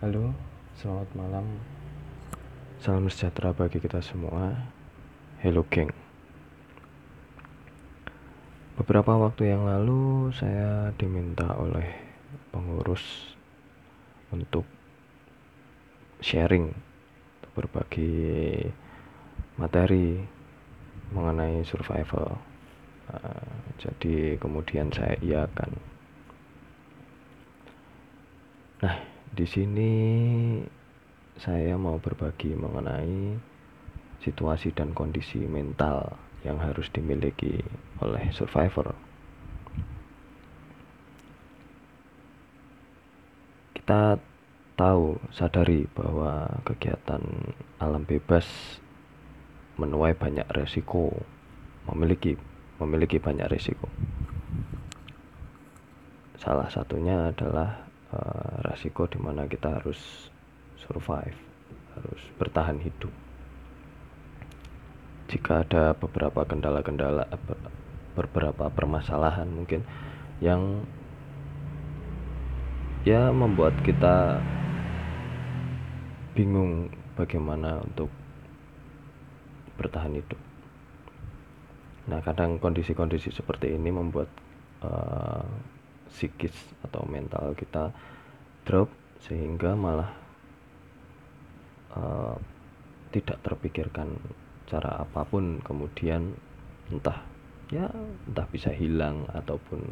Halo, selamat malam. Salam sejahtera bagi kita semua. Hello, geng. Beberapa waktu yang lalu saya diminta oleh pengurus untuk sharing, untuk berbagi materi mengenai survival. Uh, jadi kemudian saya iakan. Nah, di sini saya mau berbagi mengenai situasi dan kondisi mental yang harus dimiliki oleh survivor. Kita tahu, sadari bahwa kegiatan alam bebas menuai banyak resiko, memiliki memiliki banyak resiko. Salah satunya adalah uh, resiko di mana kita harus survive, harus bertahan hidup jika ada beberapa kendala-kendala beberapa permasalahan mungkin yang ya membuat kita bingung bagaimana untuk bertahan hidup. Nah, kadang kondisi-kondisi seperti ini membuat uh, psikis atau mental kita drop sehingga malah uh, tidak terpikirkan cara apa pun kemudian entah ya entah bisa hilang ataupun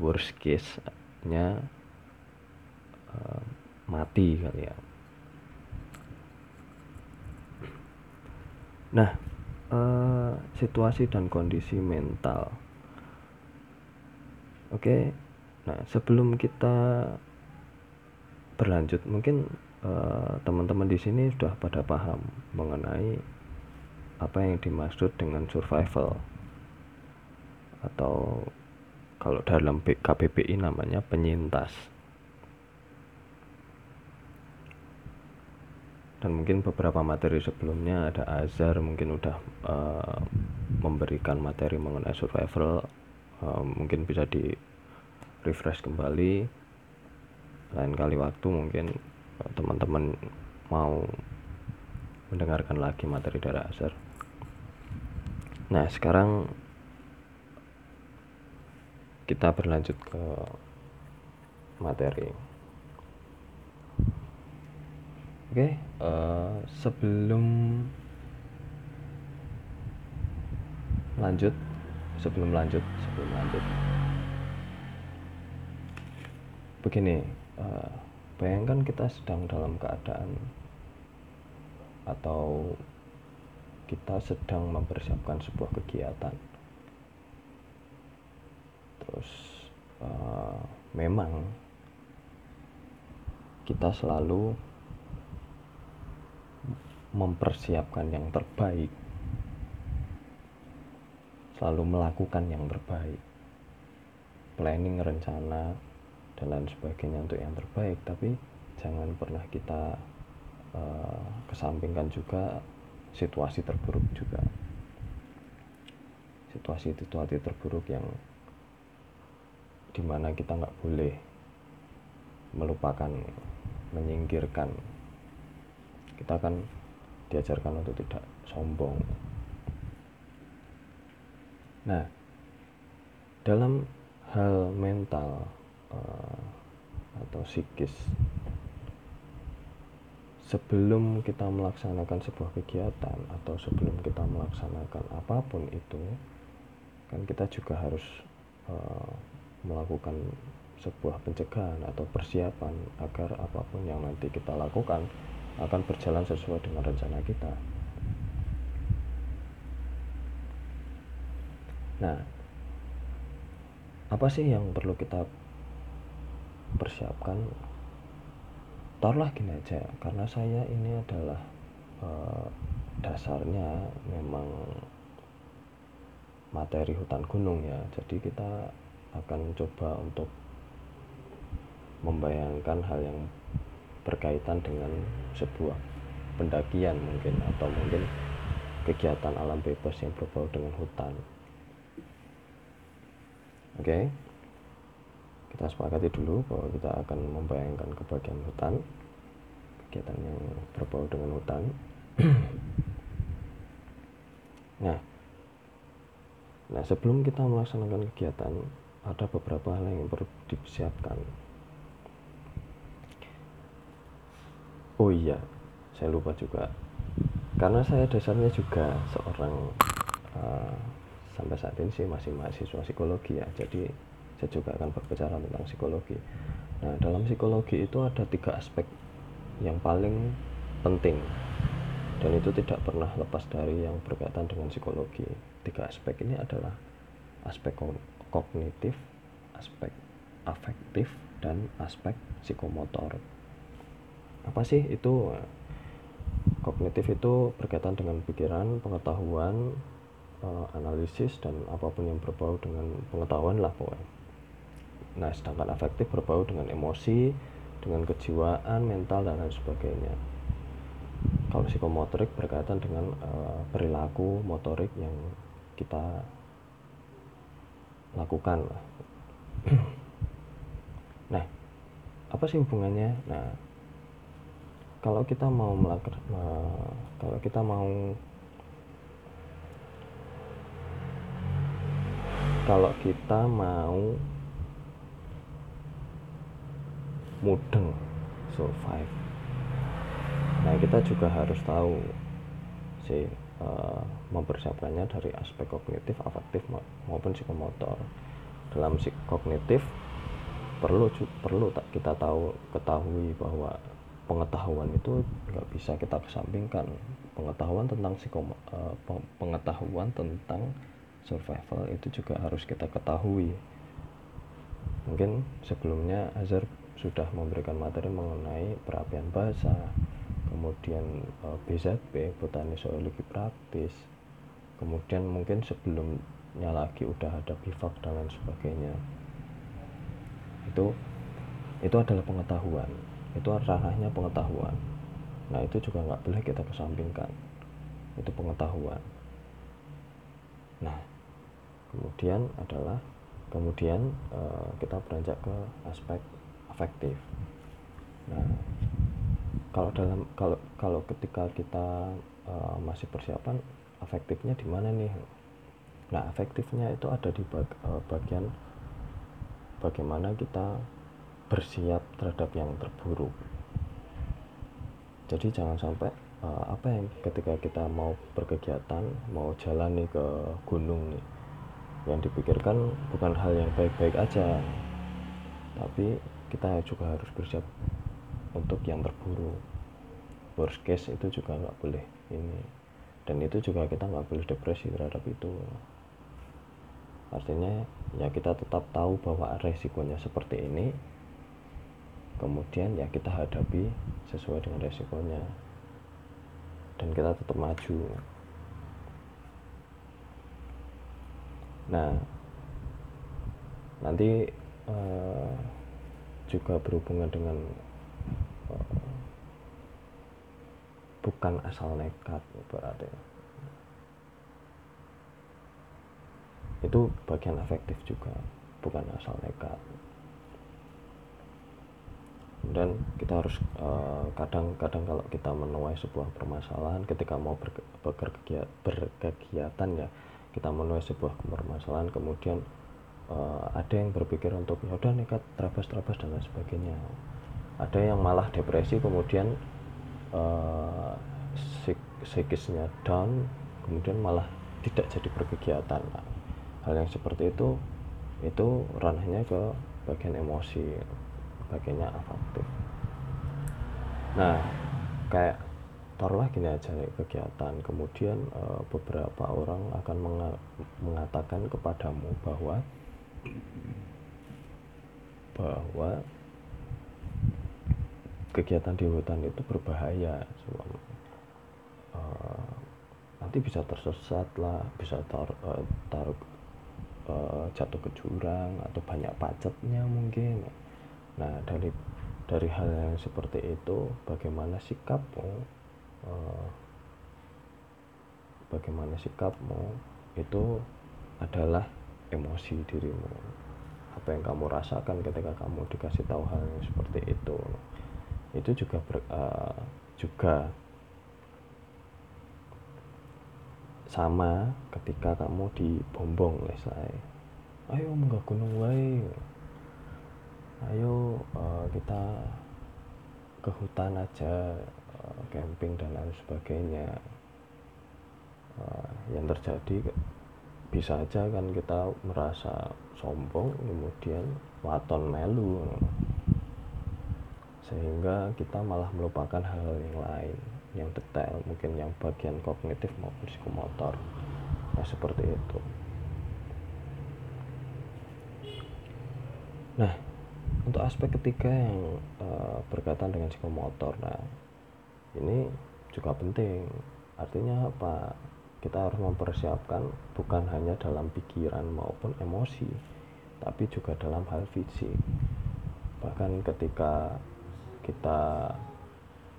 worst case nya uh, mati kali ya. Nah uh, situasi dan kondisi mental oke. Nah sebelum kita berlanjut mungkin Eh, teman-teman di sini sudah pada paham mengenai apa yang dimaksud dengan survival. Atau kalau dalam KBBI namanya penyintas. Dan mungkin beberapa materi sebelumnya ada Azhar mungkin udah uh, memberikan materi mengenai survival uh, mungkin bisa di refresh kembali. Lain kali waktu mungkin teman-teman mau mendengarkan lagi materi dari Azhar. Nah sekarang kita berlanjut ke materi. Oke uh, sebelum lanjut sebelum lanjut sebelum lanjut begini uh, Bayangkan kita sedang dalam keadaan atau kita sedang mempersiapkan sebuah kegiatan. Terus uh, memang kita selalu mempersiapkan yang terbaik, selalu melakukan yang terbaik, planning rencana dan lain sebagainya untuk yang terbaik. Tapi jangan pernah kita uh, kesampingkan juga situasi terburuk juga. Situasi-situasi terburuk yang di mana kita nggak boleh melupakan menyingkirkan. Kita kan diajarkan untuk tidak sombong nah dalam hal mental uh, atau psikis sebelum kita melaksanakan sebuah kegiatan atau sebelum kita melaksanakan apa pun itu kan kita juga harus uh, melakukan sebuah pencegahan atau persiapan agar apa pun yang nanti kita lakukan akan berjalan sesuai dengan rencana kita. Nah, apa sih yang perlu kita persiapkan? Taruhlah gini aja karena saya ini adalah uh, dasarnya memang materi hutan gunung ya. Jadi kita akan coba untuk membayangkan hal yang berkaitan dengan sebuah pendakian mungkin atau mungkin kegiatan alam bebas yang berbau dengan hutan oke. Okay? kita sepakati dulu bahwa kita akan membayangkan kebagian hutan kegiatan yang berbau dengan hutan. Nah nah sebelum kita melaksanakan kegiatan ada beberapa hal yang perlu disiapkan oh iya saya lupa juga. Karena saya dasarnya juga seorang uh, sampai saat ini sih masih mahasiswa psikologi ya. Jadi saya juga akan berbicara tentang psikologi. Nah dalam psikologi itu ada tiga aspek yang paling penting. Dan itu tidak pernah lepas dari yang berkaitan dengan psikologi. Tiga aspek ini adalah aspek kognitif aspek afektif dan aspek psikomotor. Apa sih itu? Kognitif itu berkaitan dengan pikiran pengetahuan eh, analisis dan apa pun yang berbau dengan pengetahuan lah pokoknya. Nah sedangkan afektif berbau dengan emosi dengan kejiwaan mental dan lain sebagainya. Kalau psikomotorik berkaitan dengan uh, perilaku motorik yang kita lakukan nah apa sih hubungannya? Nah kalau kita mau melakukan uh, kalau kita mau kalau kita mau mudeng survive. Nah kita juga harus tahu si uh, mempersiapkannya dari aspek kognitif afektif maupun psikomotor. Dalam kognitif perlu perlu kita tahu ketahui bahwa pengetahuan itu nggak bisa kita kesampingkan. Pengetahuan tentang psikom uh, pengetahuan tentang survival itu juga harus kita ketahui. Mungkin sebelumnya Azhar sudah memberikan materi mengenai perapian bahasa kemudian eh, BZP botani zoologi praktis kemudian mungkin sebelumnya lagi udah ada bivak dan lain sebagainya. Itu itu adalah pengetahuan itu ranahnya pengetahuan. Nah itu juga nggak boleh kita kesampingkan itu pengetahuan. Nah kemudian adalah kemudian uh, kita beranjak ke aspek efektif nah kalau dalam kalau kalau ketika kita uh, masih persiapan efektifnya di mana nih? Nah efektifnya itu ada di bag, uh, bagian bagaimana kita bersiap terhadap yang terburuk. Jadi jangan sampai apa yang ketika kita mau berkegiatan mau jalan nih ke gunung nih yang dipikirkan bukan hal yang baik-baik aja. Tapi kita juga harus bersiap untuk yang terburuk. Worst case itu juga nggak boleh ini. Dan itu juga kita nggak boleh depresi terhadap itu. Artinya ya kita tetap tahu bahwa resikonya seperti ini. Kemudian ya kita hadapi sesuai dengan resikonya. Dan kita tetap maju nah nanti uh, juga berhubungan dengan uh, bukan asal nekat berarti. Itu bagian efektif juga bukan asal nekat. Dan kita harus kadang-kadang uh, kalau kita menuai sebuah permasalahan ketika mau berkegiatan, berkegiatan ya kita menuai sebuah permasalahan kemudian uh, ada yang berpikir untuk ya udah nekat terabas-terabas dan lain sebagainya. Ada yang malah depresi kemudian uh, psikisnya down kemudian malah tidak jadi berkegiatan. Hal yang seperti itu itu ranahnya ke bagian emosi bagiannya afektif. Nah kayak taruhlah gini aja nih kegiatan. Kemudian e, beberapa orang akan mengatakan kepadamu bahwa bahwa kegiatan di hutan itu berbahaya. Uh, nanti bisa tersesat lah bisa tar, uh, taruh uh, jatuh ke jurang atau banyak pacetnya mungkin. Nah dari dari hal yang seperti itu bagaimana sikapmu uh, bagaimana sikapmu? Itu adalah emosi dirimu. Apa yang kamu rasakan ketika kamu dikasih tahu hal yang seperti itu. Itu juga ber, uh, juga sama ketika kamu dibombong oleh saya ayo munggah gunung wae ayo uh, kita ke hutan aja camping dan lain sebagainya. Uh, yang terjadi bisa aja kan kita merasa sombong kemudian waton melu. Sehingga kita malah melupakan hal yang lain yang detail mungkin yang bagian kognitif maupun psikomotor. Nah seperti itu. Nah untuk aspek ketiga yang uh, berkaitan dengan psikomotor nah ini juga penting. Artinya apa? Kita harus mempersiapkan bukan hanya dalam pikiran maupun emosi tapi juga dalam hal fisik. Bahkan ketika kita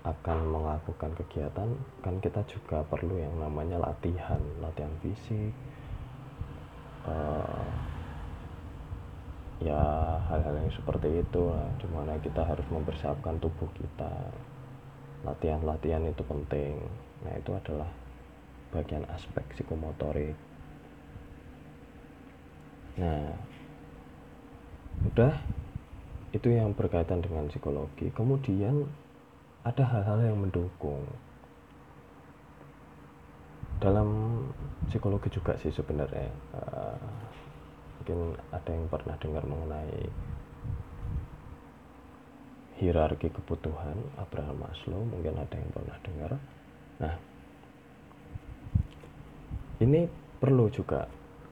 akan melakukan kegiatan kan kita juga perlu yang namanya latihan latihan fisik. Uh, ya hal-hal yang seperti itu di mana kita harus mempersiapkan tubuh kita latihan-latihan itu penting. Nah itu adalah bagian aspek psikomotorik. Nah udah. Itu yang berkaitan dengan psikologi. Kemudian ada hal-hal yang mendukung. Dalam psikologi juga sih sebenarnya uh, mungkin ada yang pernah dengar mengenai hierarki kebutuhan Abraham Maslow mungkin ada yang pernah dengar nah ini perlu juga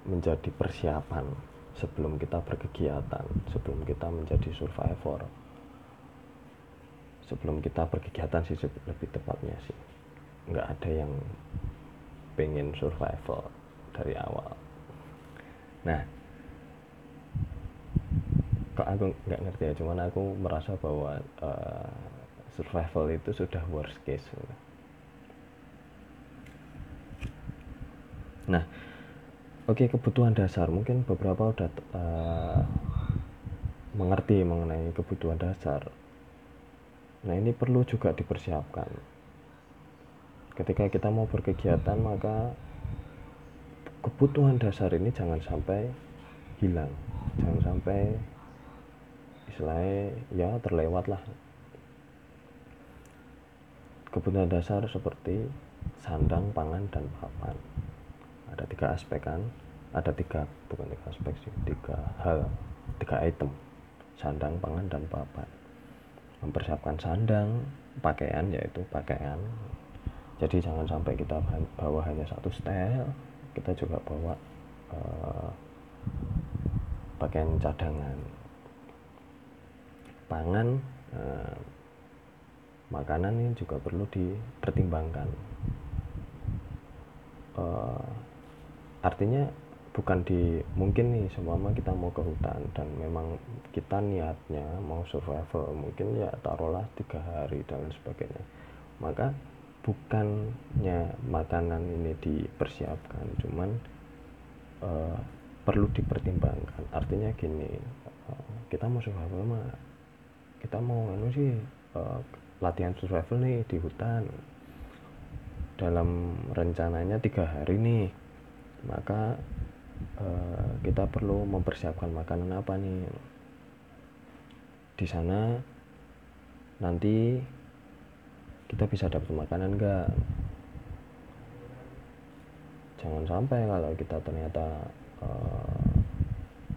menjadi persiapan sebelum kita berkegiatan, sebelum kita menjadi survivor. Sebelum kita berkegiatan sih lebih tepatnya sih. Nggak ada yang pengen survival dari awal. Nah, kok aku nggak ngerti ya, cuman aku merasa bahwa uh, survival itu sudah worst case. Nah, oke okay, kebutuhan dasar mungkin beberapa udah uh, mengerti mengenai kebutuhan dasar. Nah, ini perlu juga dipersiapkan. Ketika kita mau berkegiatan, maka kebutuhan dasar ini jangan sampai hilang. Jangan sampai istilahnya ya terlewat lah. Kebutuhan dasar seperti sandang, pangan, dan papan. Ada tiga aspek kan? Ada tiga bukan tiga aspek sih tiga hal tiga item. Sandang pangan dan papan. Mempersiapkan sandang pakaian yaitu pakaian. Jadi jangan sampai kita bawa hanya satu style kita juga bawa uh, pakaian cadangan pangan uh, makanan ini juga perlu dipertimbangkan. Uh, artinya bukan di mungkin nih semama kita mau ke hutan dan memang kita niatnya mau survival mungkin ya taruhlah tiga hari dan sebagainya. Maka bukannya makanan ini dipersiapkan cuman uh, perlu dipertimbangkan. Artinya gini uh, kita mau survival mah kita mau anu sih uh, latihan survival nih di hutan. Dalam rencananya tiga hari nih. Maka uh, kita perlu mempersiapkan makanan apa nih? Di sana nanti kita bisa dapat makanan enggak jangan sampai kalau kita ternyata uh,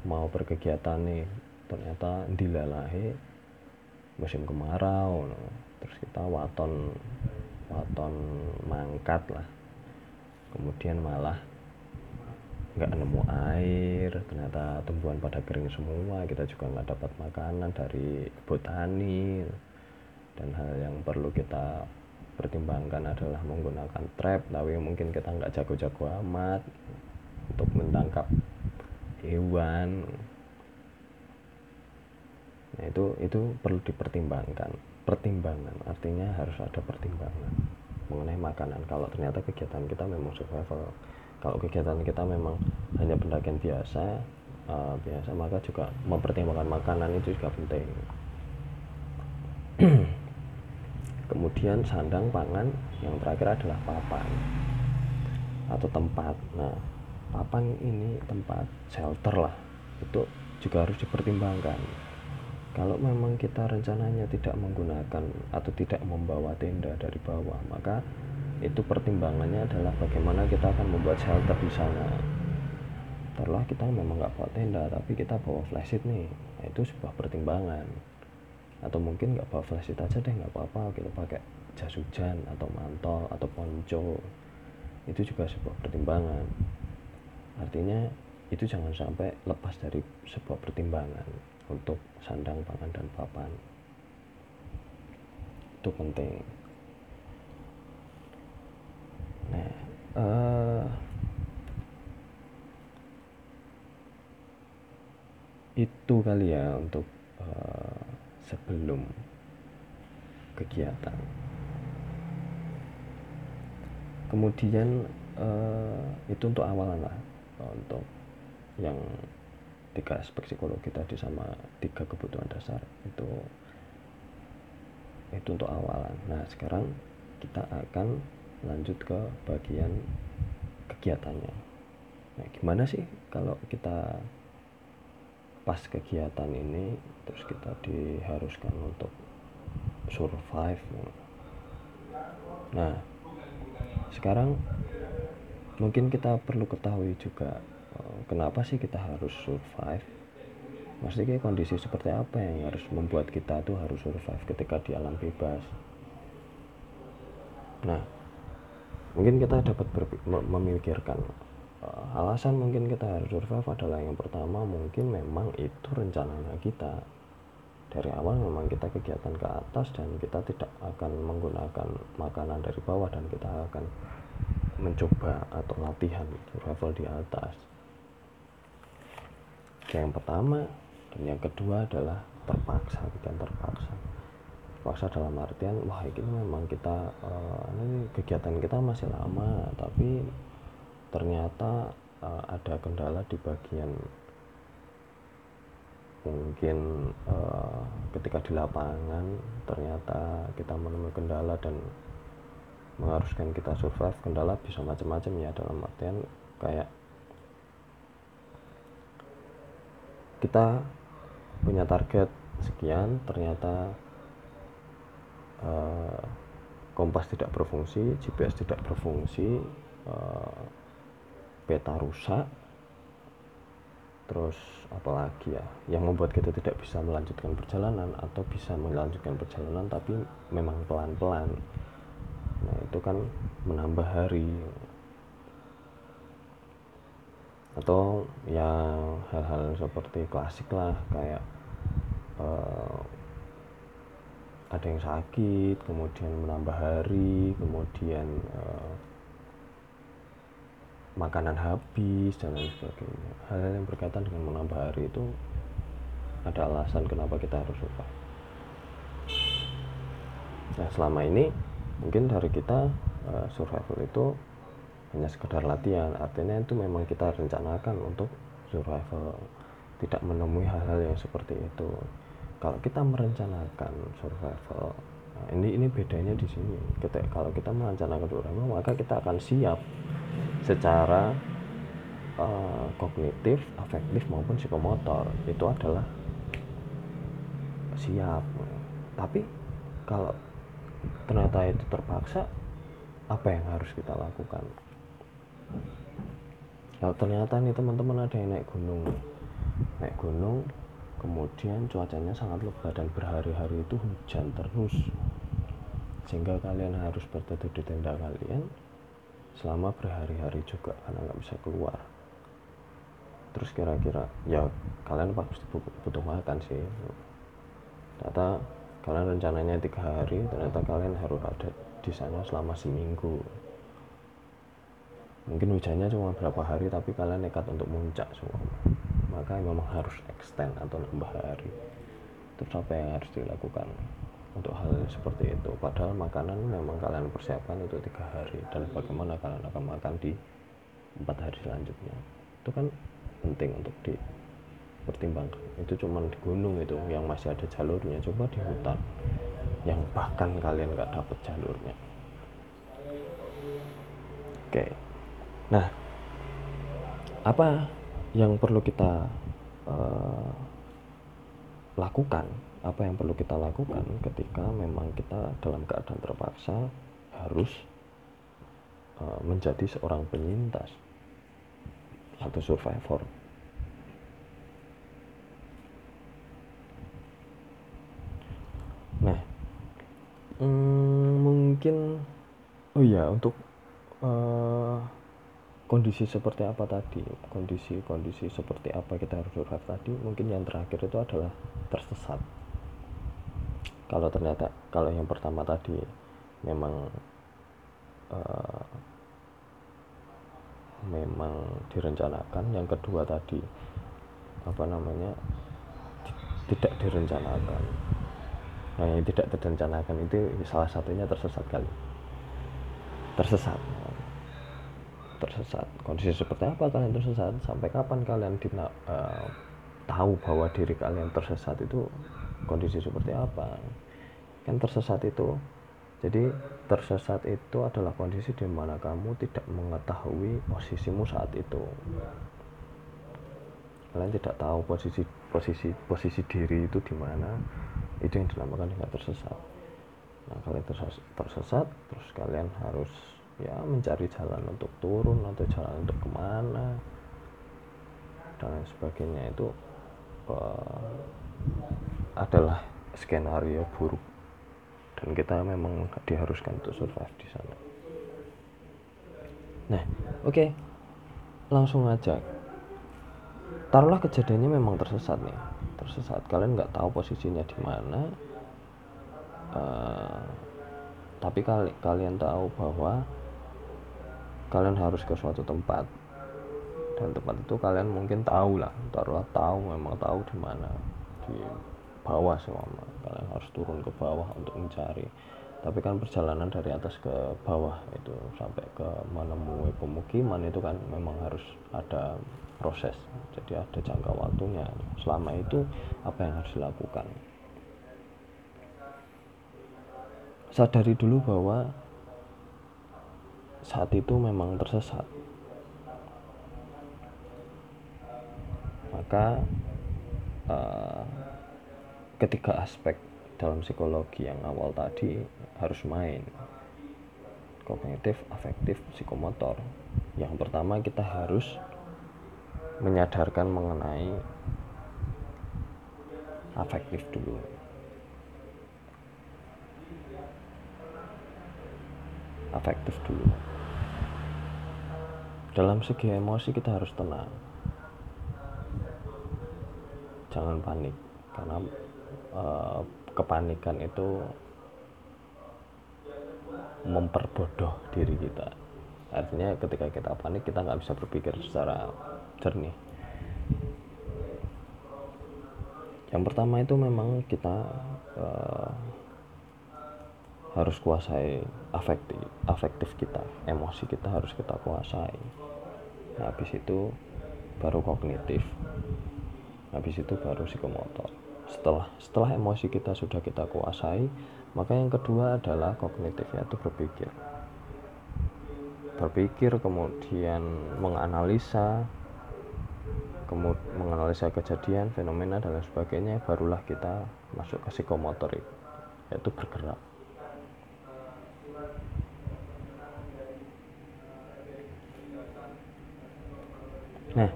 mau berkegiatan nih ternyata dilalahi musim kemarau terus kita waton waton mangkat lah. Kemudian malah nggak nemu air ternyata tumbuhan pada kering semua kita juga nggak dapat makanan dari botani dan hal yang perlu kita pertimbangkan adalah menggunakan trap tapi mungkin kita nggak jago-jago amat untuk menangkap hewan nah itu itu perlu dipertimbangkan. Pertimbangan artinya harus ada pertimbangan mengenai makanan. Kalau ternyata kegiatan kita memang survival kalau kegiatan kita memang hanya pendakian biasa uh, biasa maka juga mempertimbangkan makanan itu juga penting. Kemudian sandang pangan yang terakhir adalah papan atau tempat. Nah papan ini tempat shelter lah. Itu juga harus dipertimbangkan kalau memang kita rencananya tidak menggunakan atau tidak membawa tenda dari bawah maka itu pertimbangannya adalah bagaimana kita akan membuat shelter di sana. Taruhlah kita memang nggak bawa tenda tapi kita bawa flashlight nih nah, itu sebuah pertimbangan. Atau mungkin nggak bawa flashlight aja deh nggak apa-apa kita pakai jas hujan atau mantel atau ponco. Itu juga sebuah pertimbangan. Artinya itu jangan sampai lepas dari sebuah pertimbangan untuk sandang pangan dan papan. Itu penting. Nah uh, itu kali ya untuk uh, sebelum kegiatan. Kemudian uh, itu untuk awalan lah untuk yang tiga aspek psikologi tadi sama tiga kebutuhan dasar itu itu untuk awalan. Nah sekarang kita akan lanjut ke bagian kegiatannya. Nah gimana sih kalau kita pas kegiatan ini terus kita diharuskan untuk survive? Nah sekarang mungkin kita perlu ketahui juga kenapa sih kita harus survive? Maksudnya kondisi seperti apa yang harus membuat kita tuh harus survive ketika di alam bebas? Nah mungkin kita dapat memikirkan uh, alasan mungkin kita harus survive adalah yang pertama mungkin memang itu rencananya kita. Dari awal memang kita kegiatan ke atas dan kita tidak akan menggunakan makanan dari bawah dan kita akan mencoba atau latihan survival di atas yang pertama dan yang kedua adalah terpaksa bukan terpaksa. Terpaksa dalam artian wah ini memang kita uh, ini kegiatan kita masih lama tapi ternyata uh, ada kendala di bagian mungkin uh, ketika di lapangan ternyata kita menemui kendala dan mengharuskan kita survive kendala bisa macam-macam ya dalam artian kayak kita punya target sekian ternyata uh, kompas tidak berfungsi GPS tidak berfungsi uh, peta rusak terus apalagi ya yang membuat kita tidak bisa melanjutkan perjalanan atau bisa melanjutkan perjalanan tapi memang pelan-pelan. Nah itu kan menambah hari atau ya hal-hal seperti klasik lah kayak uh, ada yang sakit kemudian menambah hari kemudian uh, makanan habis dan lain sebagainya. Hal-hal yang berkaitan dengan menambah hari itu ada alasan kenapa kita harus lupa. Nah selama ini mungkin dari kita uh, survival itu hanya sekedar latihan artinya itu memang kita rencanakan untuk survival tidak menemui hal-hal yang seperti itu kalau kita merencanakan survival nah ini ini bedanya di sini kita kalau kita merencanakan survival maka kita akan siap secara uh, kognitif, afektif maupun psikomotor itu adalah siap. Tapi kalau ternyata itu terpaksa, apa yang harus kita lakukan? Kalau ternyata nih teman-teman ada yang naik gunung, naik gunung, kemudian cuacanya sangat lebat dan berhari-hari itu hujan terus, sehingga kalian harus berteduh di tenda kalian selama berhari-hari juga karena nggak bisa keluar. Terus kira-kira ya kalian pasti butuh makan sih. Ternyata kalian rencananya tiga hari ternyata kalian harus ada di sana selama seminggu mungkin hujannya cuma berapa hari tapi kalian nekat untuk muncak semua. Maka memang harus extend atau nambah hari. Terus apa yang harus dilakukan untuk hal seperti itu? Padahal makanan memang kalian persiapkan untuk tiga hari. Dan bagaimana kalian akan makan di empat hari selanjutnya? Itu kan penting untuk pertimbangkan itu cuma di gunung itu yang masih ada jalurnya. Coba di hutan yang bahkan kalian nggak dapet jalurnya. Oke nah apa yang perlu kita uh, lakukan? Apa yang perlu kita lakukan ketika memang kita dalam keadaan terpaksa harus uh, menjadi seorang penyintas atau survivor? Nah hmm, mungkin oh iya untuk uh, kondisi seperti apa tadi kondisi-kondisi seperti apa kita harus survive tadi mungkin yang terakhir itu adalah tersesat. Kalau ternyata kalau yang pertama tadi memang uh, memang direncanakan yang kedua tadi apa namanya tidak direncanakan. Nah yang tidak direncanakan itu salah satunya tersesat kali. Tersesat tersesat. Kondisi seperti apa kalian tersesat? Sampai kapan kalian dina, uh, tahu bahwa diri kalian tersesat itu kondisi seperti apa? Kan tersesat itu jadi tersesat itu adalah kondisi di mana kamu tidak mengetahui posisimu saat itu. Kalian tidak tahu posisi posisi posisi diri itu di mana. Itu yang dinamakan dengan tersesat. Nah kalian tersesat, tersesat terus kalian harus ya mencari jalan untuk turun atau jalan untuk ke mana dan lain sebagainya itu uh, adalah skenario buruk. Dan kita memang diharuskan untuk survive di sana. Nah oke. Okay. langsung aja. Taruhlah kejadiannya memang tersesat nih. Tersesat. Kalian nggak tahu posisinya di mana. Uh, tapi kali, kalian tahu bahwa kalian harus ke suatu tempat. Dan tempat itu kalian mungkin tahu lah taruhlah tahu memang tahu di mana. Di bawah semua kalian harus turun ke bawah untuk mencari. Tapi kan perjalanan dari atas ke bawah itu sampai ke menemui pemukiman itu kan memang harus ada proses. Jadi ada jangka waktunya. Selama itu apa yang harus dilakukan? Sadari dulu bahwa saat itu memang tersesat. Maka uh, ketiga aspek dalam psikologi yang awal tadi harus main kognitif, afektif, psikomotor. Yang pertama kita harus menyadarkan mengenai afektif dulu. Afektif dulu dalam segi emosi kita harus tenang. Jangan panik karena uh, kepanikan itu memperbodoh diri kita. Artinya ketika kita panik kita nggak bisa berpikir secara jernih. Yang pertama itu memang kita uh, harus kuasai afektif afektif kita emosi kita harus kita kuasai. Nah, habis itu baru kognitif habis itu baru psikomotor. Setelah setelah emosi kita sudah kita kuasai maka yang kedua adalah kognitif yaitu berpikir. Berpikir kemudian menganalisa kemudian menganalisa kejadian fenomena dan lain sebagainya barulah kita masuk ke psikomotorik yaitu bergerak Nah,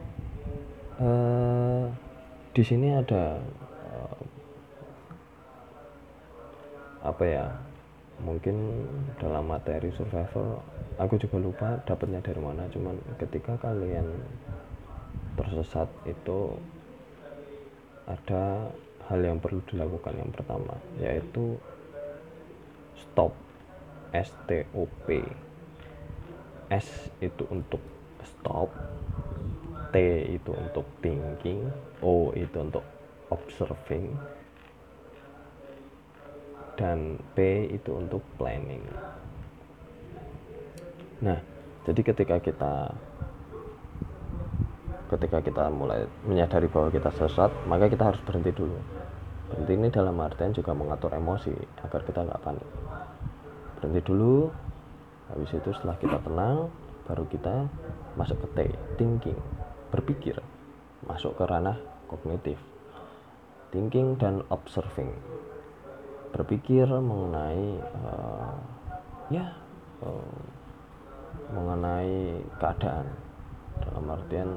eh, di sini ada eh, apa ya? Mungkin dalam materi survival, aku juga lupa dapatnya dari mana. Cuman ketika kalian tersesat itu ada hal yang perlu dilakukan yang pertama yaitu stop S T O P S itu untuk stop T itu untuk thinking, O itu untuk observing, dan P itu untuk planning. Nah, jadi ketika kita ketika kita mulai menyadari bahwa kita sesat maka kita harus berhenti dulu. Berhenti ini dalam artian juga mengatur emosi agar kita nggak panik. Berhenti dulu habis itu setelah kita tenang baru kita masuk ke T thinking berpikir masuk ke ranah kognitif thinking dan observing. Berpikir mengenai uh, ya uh, mengenai keadaan. Dalam artian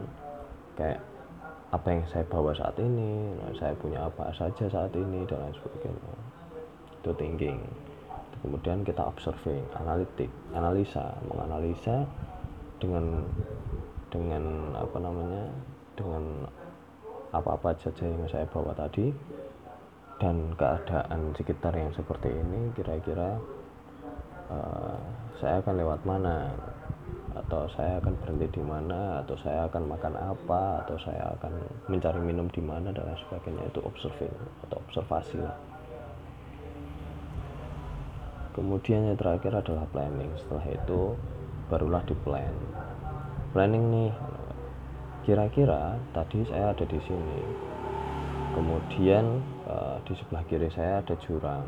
kayak apa yang saya bawa saat ini saya punya apa saja saat ini dan lain sebagainya. Itu thinking. Kemudian kita observing analitik analisa menganalisa dengan dengan apa namanya dengan apa-apa saja yang saya bawa tadi dan keadaan sekitar yang seperti ini kira-kira uh, saya akan lewat mana? Atau saya akan berhenti di mana? Atau saya akan makan apa? Atau saya akan mencari minum di mana? Dan lain sebagainya. Itu observing atau observasi lah. Kemudian yang terakhir adalah planning. Setelah itu barulah di plan planning nih. Kira-kira tadi saya ada di sini. Kemudian uh, di sebelah kiri saya ada jurang.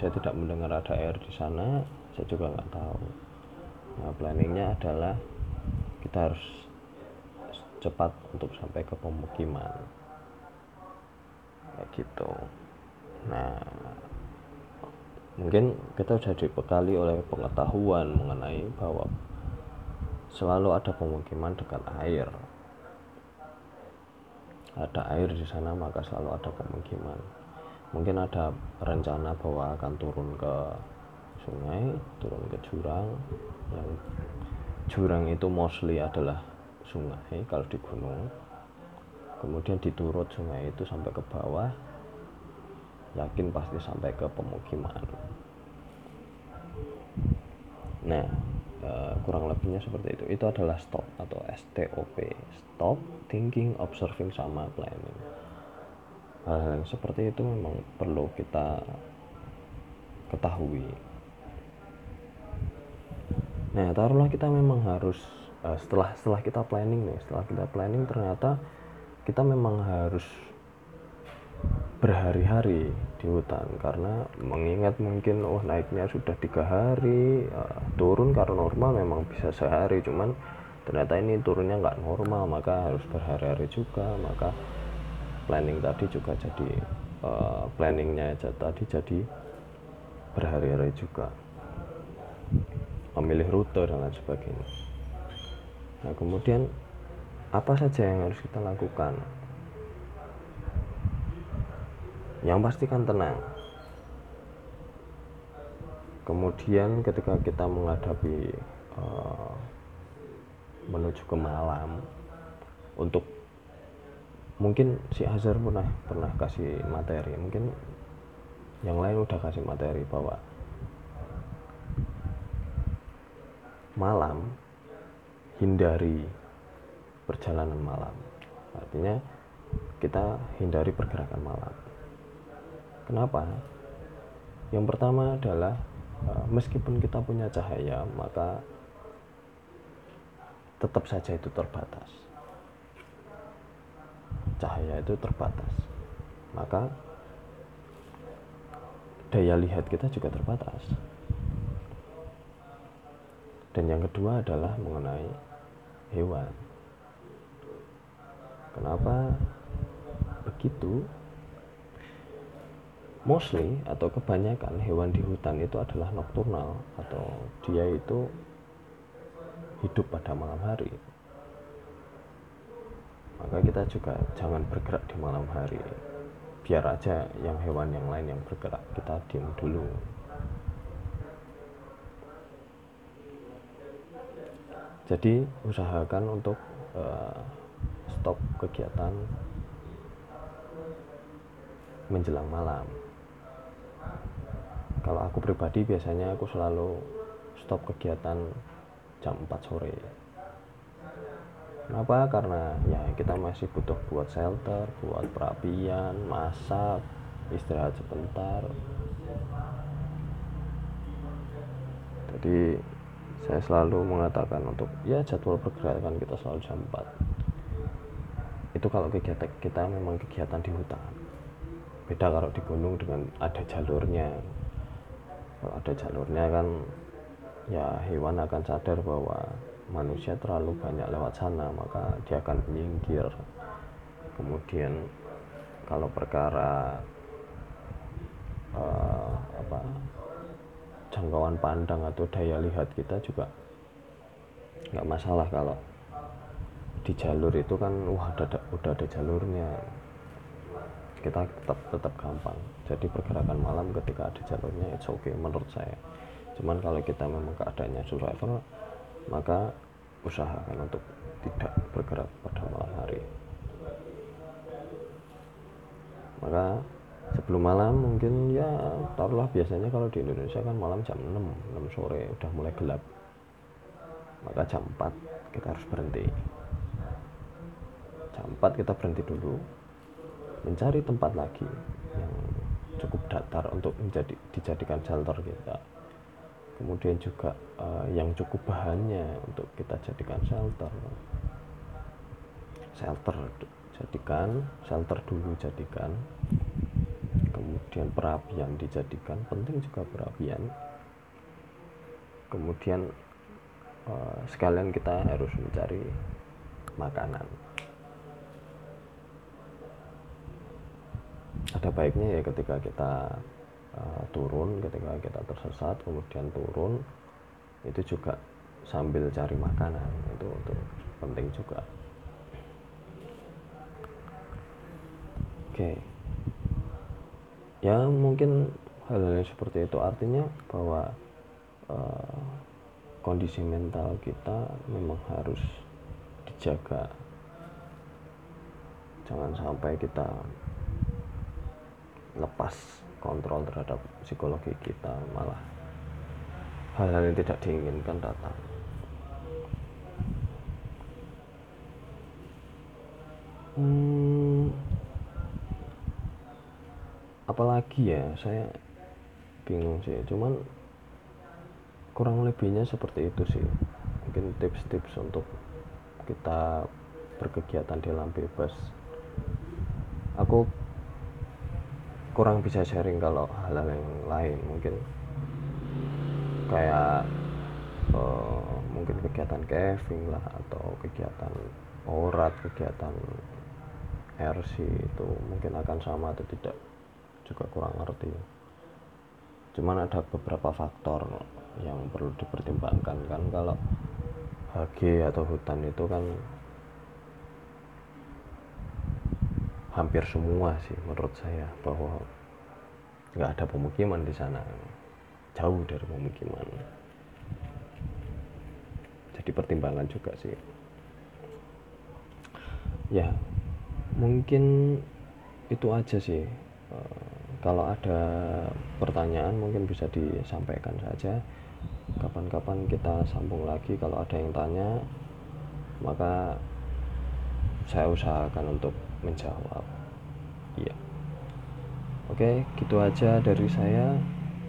Saya tidak mendengar ada air di sana saya juga nggak tahu. Nah planningnya adalah kita harus cepat untuk sampai ke pemukiman. Kayak gitu. Nah mungkin kita sudah dibekali oleh pengetahuan mengenai bahwa selalu ada pemukiman dekat air. Ada air di sana maka selalu ada pemukiman. Mungkin ada rencana bahwa akan turun ke sungai turun ke jurang. Yang jurang itu mostly adalah sungai kalau di gunung. Kemudian diturut sungai itu sampai ke bawah yakin pasti sampai ke pemukiman. Nah e, kurang lebihnya seperti itu. Itu adalah stop atau STOP stop thinking observing sama planning. Hal-hal seperti itu memang perlu kita ketahui. Nah taruhlah kita memang harus uh, setelah setelah kita planning nih setelah kita planning ternyata kita memang harus berhari-hari di hutan karena mengingat mungkin oh naiknya sudah tiga hari uh, turun karena normal memang bisa sehari cuman ternyata ini turunnya nggak normal maka harus berhari-hari juga maka planning tadi juga jadi uh, planningnya tadi jadi berhari-hari juga. Memilih rute dan lain sebagainya. Nah kemudian apa saja yang harus kita lakukan yang pasti kan tenang. Kemudian ketika kita menghadapi uh, menuju ke malam untuk mungkin si Azhar pernah pernah kasih materi. Mungkin yang lain udah kasih materi bahwa malam hindari perjalanan malam. Artinya kita hindari pergerakan malam Kenapa? Yang pertama adalah uh, meskipun kita punya cahaya, maka tetap saja itu terbatas. Cahaya itu terbatas. Maka daya lihat kita juga terbatas. Dan yang kedua adalah mengenai hewan. Kenapa begitu? Mostly atau kebanyakan hewan di hutan itu adalah nokturnal atau dia itu hidup pada malam hari. Maka kita juga jangan bergerak di malam hari. Biar aja yang hewan yang lain yang bergerak kita diam dulu. Jadi usahakan untuk uh, stop kegiatan menjelang malam aku pribadi biasanya aku selalu stop kegiatan jam 4 sore. Kenapa? Karena ya kita masih butuh buat shelter buat perapian masak istirahat sebentar. Jadi saya selalu mengatakan untuk ya jadwal pergerakan kita selalu jam 4 itu kalau kegiatan kita memang kegiatan di hutan. Beda kalau di gunung dengan ada jalurnya kalau ada jalurnya kan ya hewan akan sadar bahwa manusia terlalu banyak lewat sana maka dia akan menyingkir. Kemudian kalau perkara uh, apa jangkauan pandang atau daya lihat kita juga nggak masalah kalau di jalur itu kan wah ada, udah ada jalurnya kita tetap tetap gampang. Jadi pergerakan malam ketika ada jalurnya oke okay, menurut saya. Cuman kalau kita memang keadaannya survival maka usahakan untuk tidak bergerak pada malam hari. Maka sebelum malam mungkin ya taruhlah biasanya kalau di Indonesia kan malam jam 6 6 sore udah mulai gelap. Maka jam 4 kita harus berhenti. Jam 4 kita berhenti dulu mencari tempat lagi yang cukup datar untuk menjadi dijadikan shelter kita. Kemudian juga uh, yang cukup bahannya untuk kita jadikan shelter. Shelter jadikan shelter dulu jadikan. Kemudian perapian dijadikan penting juga perapian. Kemudian uh, sekalian kita harus mencari makanan ada baiknya ya ketika kita uh, turun ketika kita tersesat kemudian turun itu juga sambil cari makanan itu itu penting juga oke okay. ya mungkin hal-hal seperti itu artinya bahwa uh, kondisi mental kita memang harus dijaga jangan sampai kita lepas kontrol terhadap psikologi kita malah hal-hal yang tidak diinginkan datang. Hmm, apalagi ya saya bingung sih. Cuman kurang lebihnya seperti itu sih. Mungkin tips-tips untuk kita berkegiatan di alam bebas. Aku kurang bisa sharing kalau hal-hal yang lain mungkin kayak uh, mungkin kegiatan caving lah atau kegiatan orat kegiatan RC itu mungkin akan sama atau tidak juga kurang ngerti. Cuman ada beberapa faktor yang perlu dipertimbangkan kan kalau HG atau hutan itu kan hampir semua sih menurut saya bahwa nggak ada pemukiman di sana. Jauh dari pemukiman. Jadi pertimbangan juga sih. Ya mungkin itu aja sih. Uh, kalau ada pertanyaan mungkin bisa disampaikan saja. Kapan-kapan kita sambung lagi kalau ada yang tanya maka saya usahakan untuk menjawab. Iya. Oke gitu aja dari saya.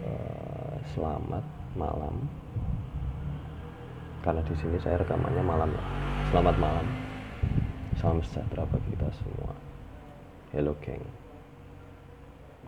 Uh, selamat malam. Karena di sini saya rekamannya malam ya. Selamat malam. Salam sejahtera bagi kita semua. Hello geng